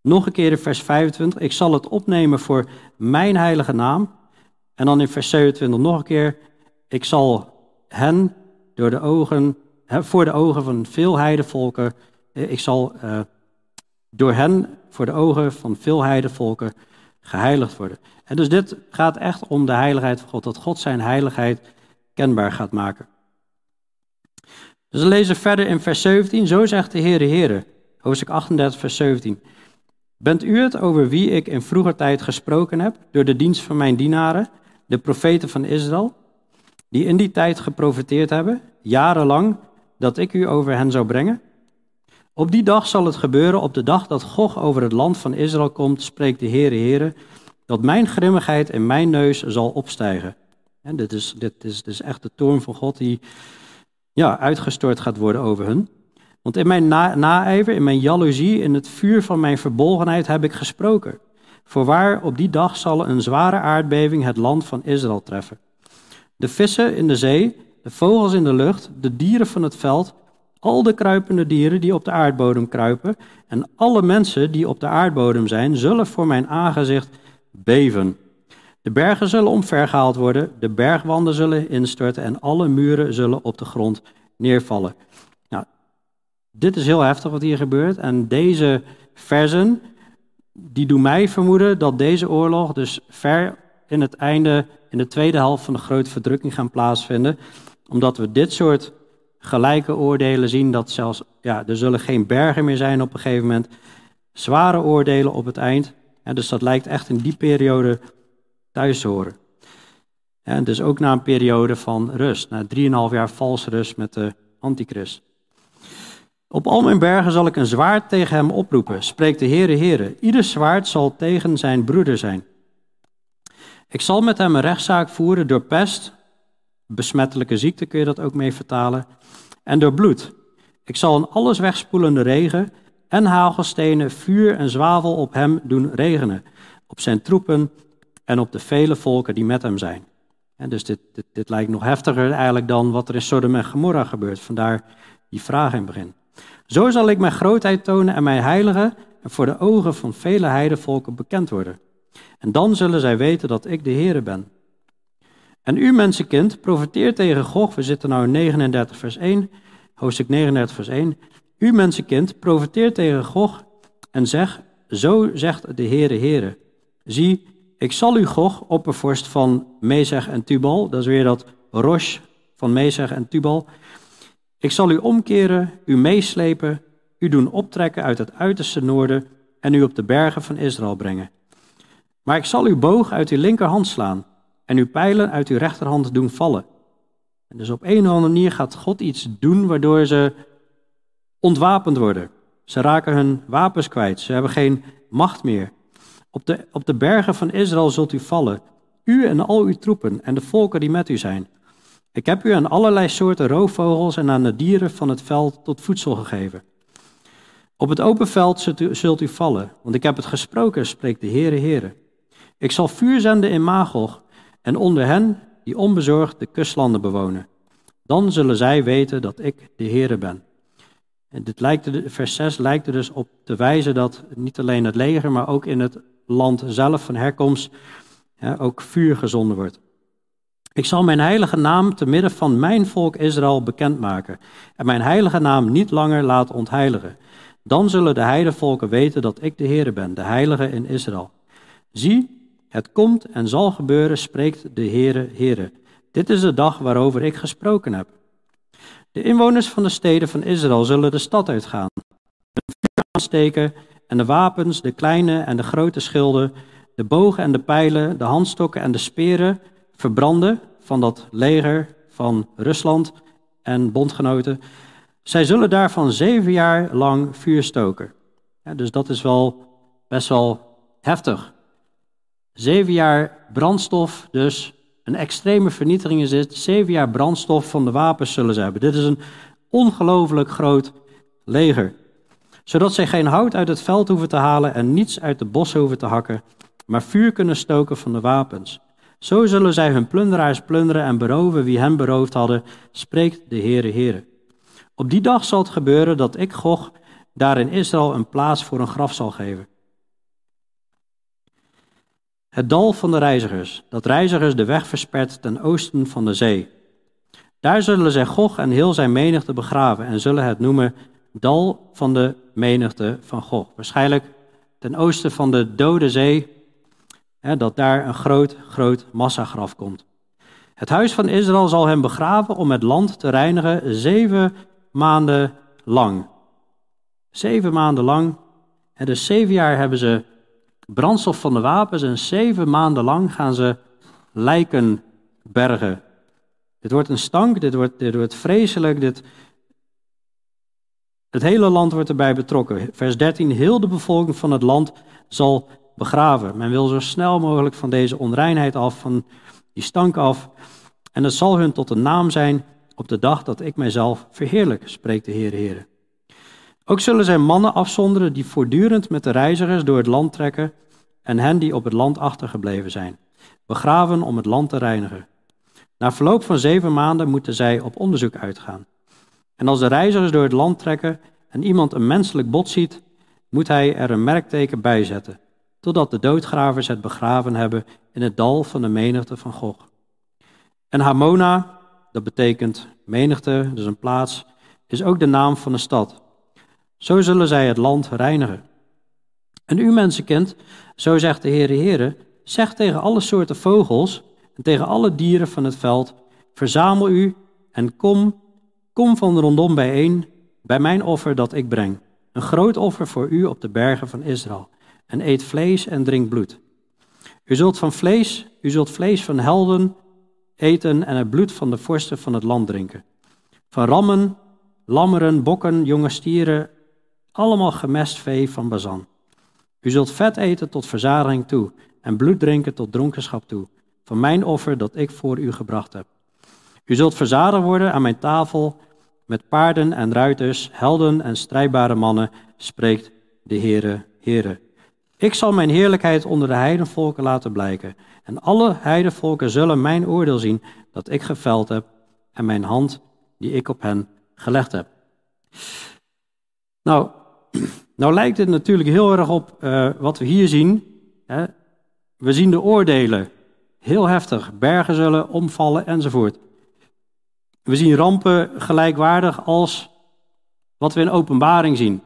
Nog een keer in vers 25, ik zal het opnemen voor mijn heilige naam. En dan in vers 27 nog een keer, ik zal hen door de ogen, voor de ogen van veel heidevolken, ik zal uh, door hen voor de ogen van veel heidevolken geheiligd worden. En dus dit gaat echt om de heiligheid van God, dat God zijn heiligheid kenbaar gaat maken. Dus we lezen verder in vers 17, zo zegt de Heere Heere, hoofdstuk 38, vers 17. Bent u het over wie ik in vroeger tijd gesproken heb, door de dienst van mijn dienaren, de profeten van Israël, die in die tijd geprofiteerd hebben, jarenlang, dat ik u over hen zou brengen? Op die dag zal het gebeuren, op de dag dat Gog over het land van Israël komt, spreekt de Heere Heere, dat mijn grimmigheid in mijn neus zal opstijgen. En dit, is, dit, is, is echt de toorn van God die ja, uitgestort gaat worden over hun. Want in mijn na naijver, in mijn jaloezie, in het vuur van mijn verbolgenheid heb ik gesproken. Voorwaar, op die dag zal een zware aardbeving het land van Israël treffen. De vissen in de zee, de vogels in de lucht, de dieren van het veld, al de kruipende dieren die op de aardbodem kruipen en alle mensen die op de aardbodem zijn, zullen voor mijn aangezicht beven. De bergen zullen omvergehaald worden, de bergwanden zullen instorten en alle muren zullen op de grond neervallen. Nou, dit is heel heftig wat hier gebeurt en deze versen, die doen mij vermoeden dat deze oorlog dus ver in het einde, in de tweede helft van de grote verdrukking gaan plaatsvinden, omdat we dit soort gelijke oordelen zien, dat zelfs, ja, er zullen geen bergen meer zijn op een gegeven moment, zware oordelen op het eind. En dus dat lijkt echt in die periode thuis horen. En dus ook na een periode van rust, na 3,5 jaar valse rust met de antichrist. Op al mijn bergen zal ik een zwaard tegen hem oproepen, spreekt de Heere Heere. Ieder zwaard zal tegen zijn broeder zijn. Ik zal met hem een rechtszaak voeren door pest, besmettelijke ziekte kun je dat ook mee vertalen, en door bloed. Ik zal een alles wegspoelende regen en hagelstenen, vuur en zwavel op hem doen regenen, op zijn troepen en op de vele volken die met hem zijn. En dus dit, dit, lijkt nog heftiger eigenlijk dan wat er in Sodom en Gomorra gebeurt. Vandaar die vraag in het begin. Zo zal ik mijn grootheid tonen en mijn heilige en voor de ogen van vele heidevolken bekend worden. En dan zullen zij weten dat ik de Heere ben. En u, mensenkind, profiteert tegen Gog. We zitten nu in 39 vers 1, hoofdstuk 39 vers 1. U, mensenkind, profiteert tegen Gog en zeg, zo zegt de Heere Heere. Zie, ik zal u Gog, oppervorst van Mezeg en Tubal, dat is weer dat Rosh van Mezeg en Tubal. Ik zal u omkeren, u meeslepen, u doen optrekken uit het uiterste noorden en u op de bergen van Israël brengen. Maar ik zal uw boog uit uw linkerhand slaan en uw pijlen uit uw rechterhand doen vallen. En dus op een of andere manier gaat God iets doen waardoor ze ontwapend worden. Ze raken hun wapens kwijt, ze hebben geen macht meer. Op de, op de bergen van Israël zult u vallen, u en al uw troepen en de volken die met u zijn. Ik heb u aan allerlei soorten roofvogels en aan de dieren van het veld tot voedsel gegeven. Op het open veld zult u, zult u vallen, want ik heb het gesproken, spreekt de Heere Heere. Ik zal vuur zenden in Magog en onder hen die onbezorgd de kustlanden bewonen. Dan zullen zij weten dat ik de Heere ben. En dit lijkt vers 6 lijkt er dus op te wijzen dat niet alleen het leger, maar ook in het land zelf van herkomst ook vuur gezonden wordt. Ik zal mijn heilige naam te midden van mijn volk Israël bekendmaken en mijn heilige naam niet langer laten ontheiligen. Dan zullen de heidevolken weten dat ik de Heere ben, de heilige in Israël. Zie, het komt en zal gebeuren, spreekt de Heere, Heere. Dit is de dag waarover ik gesproken heb. De inwoners van de steden van Israël zullen de stad uitgaan, een vuur aansteken en de wapens, de kleine en de grote schilden, de bogen en de pijlen, de handstokken en de speren verbranden van dat leger van Rusland en bondgenoten. Zij zullen daarvan zeven jaar lang vuur stoken. Ja, dus dat is wel best wel heftig. Zeven jaar brandstof, dus een extreme vernietiging is dit. Zeven jaar brandstof van de wapens zullen ze hebben. Dit is een ongelooflijk groot leger. Zodat zij geen hout uit het veld hoeven te halen en niets uit de bos hoeven te hakken, maar vuur kunnen stoken van de wapens. Zo zullen zij hun plunderaars plunderen en beroven wie hen beroofd hadden, spreekt de Heere Heere. Op die dag zal het gebeuren dat ik, Gog, daar in Israël een plaats voor een graf zal geven. Het dal van de reizigers, dat reizigers de weg verspert ten oosten van de zee. Daar zullen zij Gog en heel zijn menigte begraven en zullen het noemen dal van de menigte van Gog. Waarschijnlijk ten oosten van de dode zee, hè, dat daar een groot, groot massagraf komt. Het huis van Israël zal hem begraven om het land te reinigen zeven maanden lang. Zeven maanden lang. En dus zeven jaar hebben ze brandstof van de wapens en zeven maanden lang gaan ze lijken bergen. Dit wordt een stank, dit wordt, dit wordt vreselijk, dit... Het hele land wordt erbij betrokken. Vers 13, heel de bevolking van het land zal begraven. Men wil zo snel mogelijk van deze onreinheid af, van die stank af. En het zal hun tot een naam zijn op de dag dat ik mijzelf verheerlijk, spreekt de Heer Heer. Ook zullen zij mannen afzonderen die voortdurend met de reizigers door het land trekken en hen die op het land achtergebleven zijn, begraven om het land te reinigen. Na verloop van zeven maanden moeten zij op onderzoek uitgaan. En als de reizigers door het land trekken en iemand een menselijk bot ziet, moet hij er een merkteken bij zetten, totdat de doodgravers het begraven hebben in het dal van de menigte van Gog. En Hamona, dat betekent menigte, dus een plaats, is ook de naam van een stad. Zo zullen zij het land reinigen. En u mensenkind, zo zegt de Heere Heere, zeg tegen alle soorten vogels en tegen alle dieren van het veld, verzamel u en kom, kom van rondom bijeen bij mijn offer dat ik breng. Een groot offer voor u op de bergen van Israël. En eet vlees en drink bloed. U zult van vlees, u zult vlees van helden eten en het bloed van de vorsten van het land drinken. Van rammen, lammeren, bokken, jonge stieren, allemaal gemest vee van Bazan. U zult vet eten tot verzadiging toe en bloed drinken tot dronkenschap toe, van mijn offer dat ik voor u gebracht heb. U zult verzadigd worden aan mijn tafel met paarden en ruiters, helden en strijdbare mannen, spreekt de Heere, Heere. Ik zal mijn heerlijkheid onder de heidenvolken laten blijken. En alle heidenvolken zullen mijn oordeel zien dat ik geveld heb en mijn hand die ik op hen gelegd heb. Nou, nou lijkt het natuurlijk heel erg op uh, wat we hier zien. Hè? We zien de oordelen. Heel heftig. Bergen zullen omvallen enzovoort. We zien rampen gelijkwaardig als wat we in openbaring zien.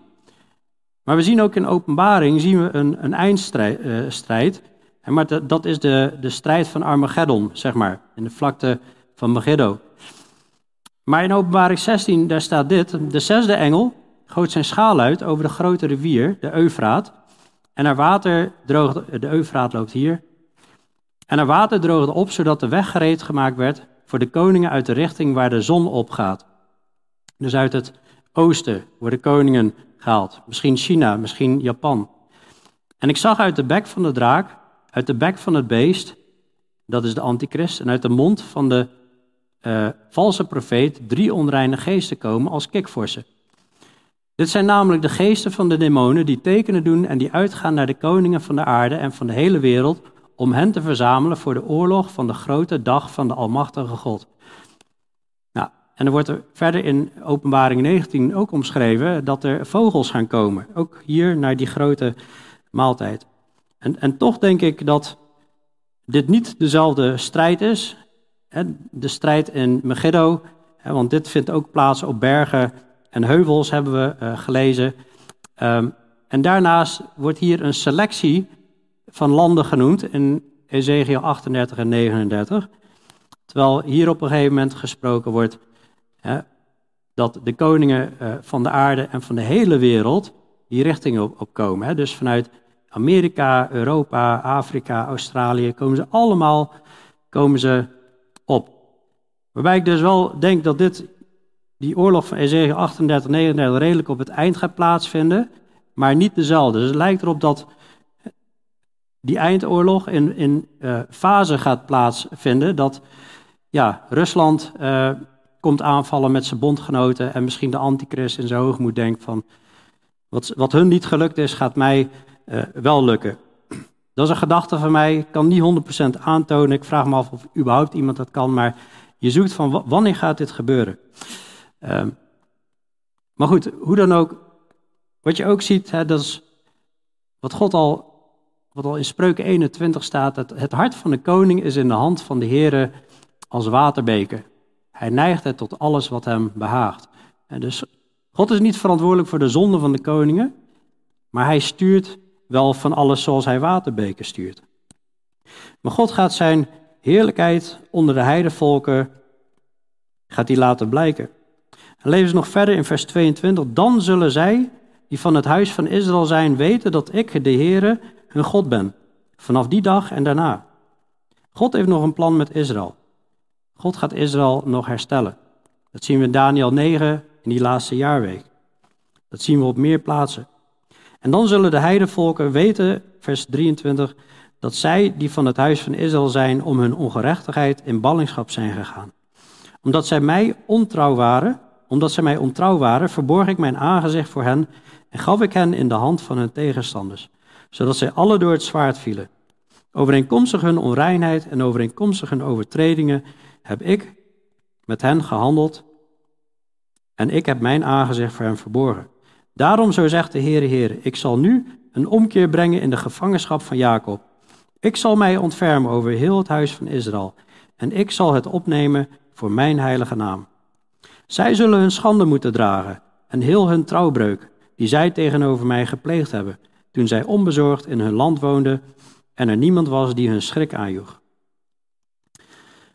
Maar we zien ook in openbaring zien we een, een eindstrijd. Uh, maar dat is de, de strijd van Armageddon, zeg maar. In de vlakte van Megiddo. Maar in openbaring 16, daar staat dit. De zesde engel goot zijn schaal uit over de grote rivier, de Eufraat. En haar water droogde, de Eufraat loopt hier. En haar water droogde op, zodat de weg gereed gemaakt werd voor de koningen uit de richting waar de zon opgaat. Dus uit het oosten worden koningen gehaald. Misschien China, misschien Japan. En ik zag uit de bek van de draak, uit de bek van het beest, dat is de antichrist, en uit de mond van de uh, valse profeet drie onreine geesten komen als kikvorsen. Dit zijn namelijk de geesten van de demonen die tekenen doen en die uitgaan naar de koningen van de aarde en van de hele wereld om hen te verzamelen voor de oorlog van de grote dag van de Almachtige God. Nou, en er wordt er verder in Openbaring 19 ook omschreven dat er vogels gaan komen, ook hier naar die grote maaltijd. En, en toch denk ik dat dit niet dezelfde strijd is, hè, de strijd in Megiddo, hè, want dit vindt ook plaats op bergen en heuvels, hebben we uh, gelezen. Um, en daarnaast wordt hier een selectie van landen genoemd in Ezekiel 38 en 39. Terwijl hier op een gegeven moment gesproken wordt hè, dat de koningen uh, van de aarde en van de hele wereld die richting op, op komen. Hè. Dus vanuit Amerika, Europa, Afrika, Australië komen ze allemaal komen ze op. Waarbij ik dus wel denk dat dit, die oorlog van Ezekiel 38, 39 redelijk op het eind gaat plaatsvinden, maar niet dezelfde. Dus het lijkt erop dat die eindoorlog in, in uh, fase gaat plaatsvinden. Dat ja, Rusland uh, komt aanvallen met zijn bondgenoten en misschien de antichrist in zijn hoogmoed denkt van wat, wat hun niet gelukt is, gaat mij uh, wel lukken. Dat is een gedachte van mij, ik kan niet 100% aantonen. Ik vraag me af of überhaupt iemand dat kan, maar je zoekt van wanneer gaat dit gebeuren. Uh, maar goed, hoe dan ook, wat je ook ziet, hè, dat is wat God al wat al in Spreuken 21 staat, dat het hart van de koning is in de hand van de Heere als waterbeker. Hij neigt het tot alles wat hem behaagt. En dus God is niet verantwoordelijk voor de zonde van de koningen, maar hij stuurt wel van alles zoals hij waterbeken stuurt. Maar God gaat zijn heerlijkheid onder de heidevolken gaat hij laten blijken. En leven ze nog verder in vers 22. Dan zullen zij, die van het huis van Israël zijn, weten dat ik, de Heere, hun God ben. Vanaf die dag en daarna. God heeft nog een plan met Israël. God gaat Israël nog herstellen. Dat zien we in Daniel 9 in die laatste jaarweek. Dat zien we op meer plaatsen. En dan zullen de heidevolken weten, vers 23, dat zij die van het huis van Israël zijn om hun ongerechtigheid in ballingschap zijn gegaan. Omdat zij mij ontrouw waren, omdat zij mij ontrouw waren, verborg ik mijn aangezicht voor hen en gaf ik hen in de hand van hun tegenstanders zodat zij alle door het zwaard vielen. Overeenkomstig hun onreinheid en overeenkomstig hun overtredingen heb ik met hen gehandeld en ik heb mijn aangezicht voor hen verborgen. Daarom, zo zegt de Heere Heer, ik zal nu een omkeer brengen in de gevangenschap van Jacob. Ik zal mij ontfermen over heel het huis van Israël en ik zal het opnemen voor mijn heilige naam. Zij zullen hun schande moeten dragen en heel hun trouwbreuk, die zij tegenover mij gepleegd hebben, toen zij onbezorgd in hun land woonden en er niemand was die hun schrik aanjoeg.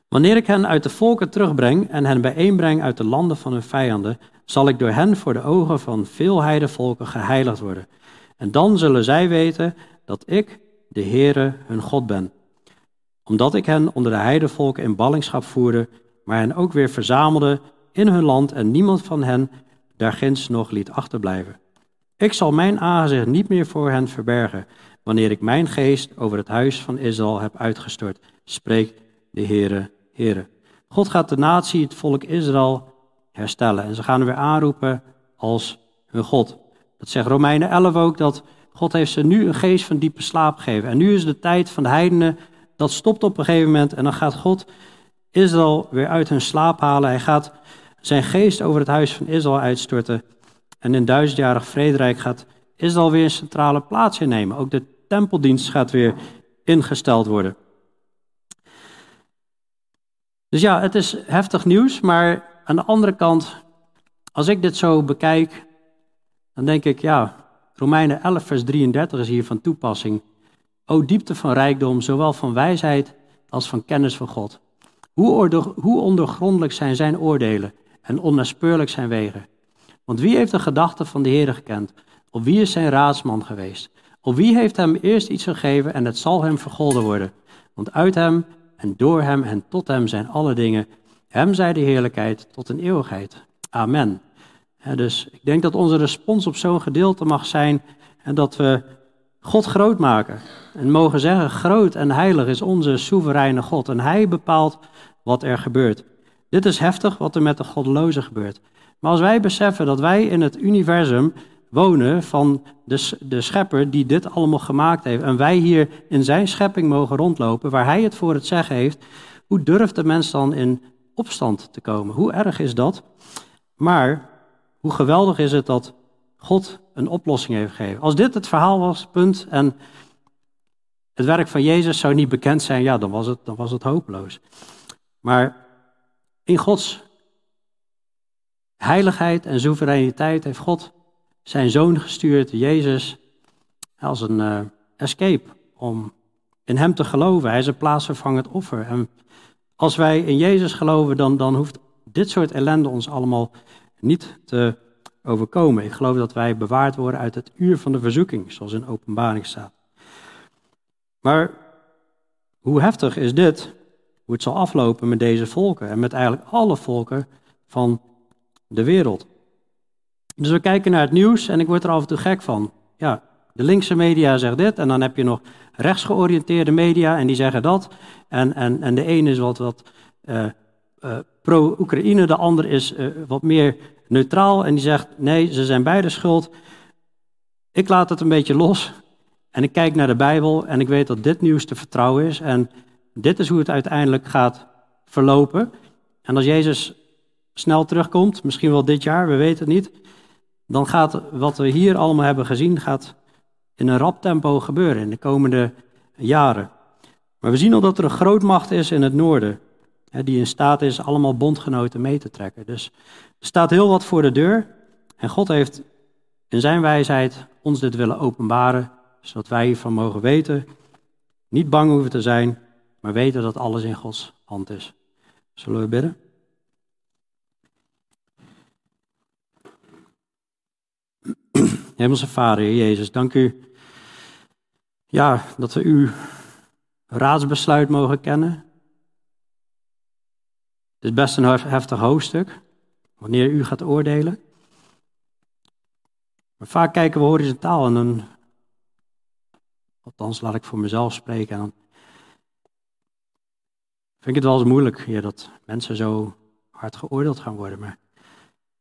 Wanneer ik hen uit de volken terugbreng en hen bijeenbreng uit de landen van hun vijanden, zal ik door hen voor de ogen van veel heidevolken geheiligd worden. En dan zullen zij weten dat ik, de Heere, hun God ben. Omdat ik hen onder de heidevolken in ballingschap voerde, maar hen ook weer verzamelde in hun land en niemand van hen daar ginds nog liet achterblijven. Ik zal mijn aangezicht niet meer voor hen verbergen, wanneer ik mijn geest over het huis van Israël heb uitgestort, spreekt de Heere, Heere. God gaat de natie, het volk Israël, herstellen. En ze gaan er weer aanroepen als hun God. Dat zegt Romeinen 11 ook, dat God heeft ze nu een geest van diepe slaap gegeven. En nu is de tijd van de heidenen, dat stopt op een gegeven moment. En dan gaat God Israël weer uit hun slaap halen. Hij gaat zijn geest over het huis van Israël uitstorten. En in duizendjarig vrederijk gaat Israël weer een centrale plaats innemen. Ook de tempeldienst gaat weer ingesteld worden. Dus ja, het is heftig nieuws, maar aan de andere kant, als ik dit zo bekijk, dan denk ik, ja, Romeinen 11, vers 33 is hier van toepassing. O diepte van rijkdom, zowel van wijsheid als van kennis van God. Hoe, ondergrondelijk zijn zijn oordelen en onnaspeurlijk zijn wegen. Want wie heeft de gedachten van de Heer gekend? Of wie is zijn raadsman geweest? Of wie heeft hem eerst iets gegeven en het zal hem vergolden worden? Want uit hem en door hem en tot hem zijn alle dingen. Hem zij de heerlijkheid tot een eeuwigheid. Amen. dus ik denk dat onze respons op zo'n gedeelte mag zijn en dat we God groot maken. En mogen zeggen, groot en heilig is onze soevereine God. En hij bepaalt wat er gebeurt. Dit is heftig wat er met de goddelozen gebeurt. Maar als wij beseffen dat wij in het universum wonen van de, de schepper die dit allemaal gemaakt heeft. En wij hier in zijn schepping mogen rondlopen, waar hij het voor het zeggen heeft. Hoe durft de mens dan in opstand te komen? Hoe erg is dat? Maar hoe geweldig is het dat God een oplossing heeft gegeven. Als dit het verhaal was, punt, en het werk van Jezus zou niet bekend zijn, ja, dan was het, dan was het hopeloos. Maar in Gods heiligheid en soevereiniteit heeft God zijn zoon gestuurd, Jezus, als een uh, escape om in hem te geloven. Hij is een plaatsvervangend offer. En als wij in Jezus geloven, dan, dan hoeft dit soort ellende ons allemaal niet te overkomen. Ik geloof dat wij bewaard worden uit het uur van de verzoeking, zoals in openbaring staat. Maar hoe heftig is dit? Hoe het zal aflopen met deze volken en met eigenlijk alle volken van de wereld. Dus we kijken naar het nieuws en ik word er af en toe gek van. Ja, de linkse media zegt dit en dan heb je nog rechtsgeoriënteerde media en die zeggen dat. En, en, en de ene is wat, wat uh, uh, pro-Oekraïne, de ander is uh, wat meer neutraal en die zegt nee, ze zijn beide schuld. Ik laat het een beetje los en ik kijk naar de Bijbel en ik weet dat dit nieuws te vertrouwen is en dit is hoe het uiteindelijk gaat verlopen. En als Jezus snel terugkomt, misschien wel dit jaar, we weten het niet, dan gaat wat we hier allemaal hebben gezien, gaat in een rap tempo gebeuren in de komende jaren. Maar we zien al dat er een grootmacht is in het noorden, die in staat is allemaal bondgenoten mee te trekken. Dus er staat heel wat voor de deur en God heeft in zijn wijsheid ons dit willen openbaren, zodat wij hiervan mogen weten, niet bang hoeven te zijn, maar weten dat alles in Gods hand is. Zullen we bidden? Hemelse Vader, Jezus, dank u ja, dat we uw raadsbesluit mogen kennen. Het is best een heftig hoofdstuk, wanneer u gaat oordelen. Maar vaak kijken we horizontaal en dan, althans laat ik voor mezelf spreken, en dan vind het wel eens moeilijk hier dat mensen zo hard geoordeeld gaan worden. Maar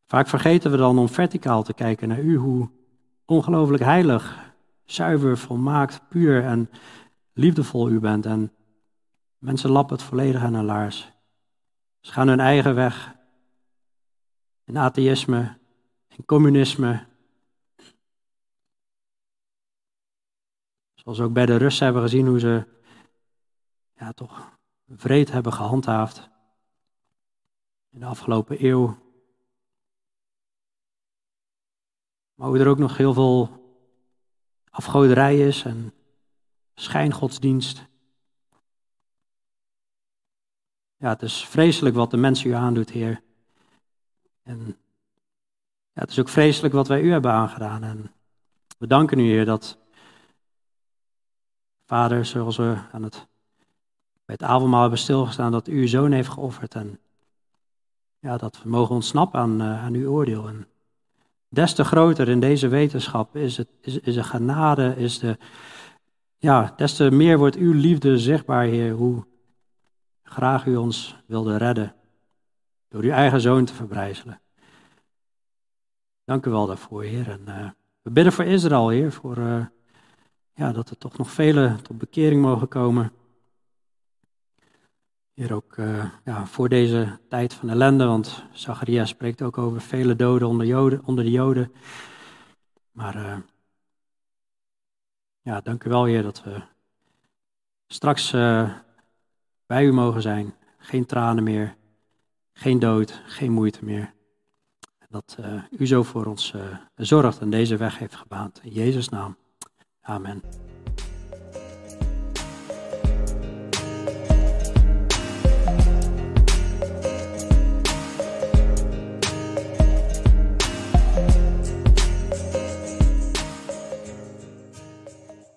vaak vergeten we dan om verticaal te kijken naar u, hoe ongelooflijk heilig, zuiver, volmaakt, puur en liefdevol u bent. En mensen lappen het volledig aan hun laars. Ze gaan hun eigen weg. In atheïsme, in communisme. Zoals we ook bij de Russen hebben gezien hoe ze ja, toch vreed hebben gehandhaafd in de afgelopen eeuw. Maar hoe er ook nog heel veel afgoderij is en schijngodsdienst. Ja, het is vreselijk wat de mensen u aandoet, Heer. En ja, het is ook vreselijk wat wij u hebben aangedaan. En we danken u, Heer, dat Vader, zoals we aan het, bij het avondmaal hebben stilgestaan, dat u uw zoon heeft geofferd. En ja, dat we mogen ontsnappen aan, uh, aan uw oordeel. En Des te groter in deze wetenschap is, het, is, is de genade, is de, ja, des te meer wordt uw liefde zichtbaar, Heer, hoe graag u ons wilde redden door uw eigen zoon te verbrijzelen. Dank u wel daarvoor, Heer. En, uh, we bidden voor Israël, Heer, voor, uh, ja, dat er toch nog velen tot bekering mogen komen. Hier ook uh, ja, voor deze tijd van ellende, want Zacharia spreekt ook over vele doden onder, Joden, onder de Joden. Maar uh, ja, dank u wel, Heer, dat we straks uh, bij u mogen zijn. Geen tranen meer, geen dood, geen moeite meer. Dat u zo voor ons zorgt en deze weg heeft gebaand. In Jezus' naam. Amen.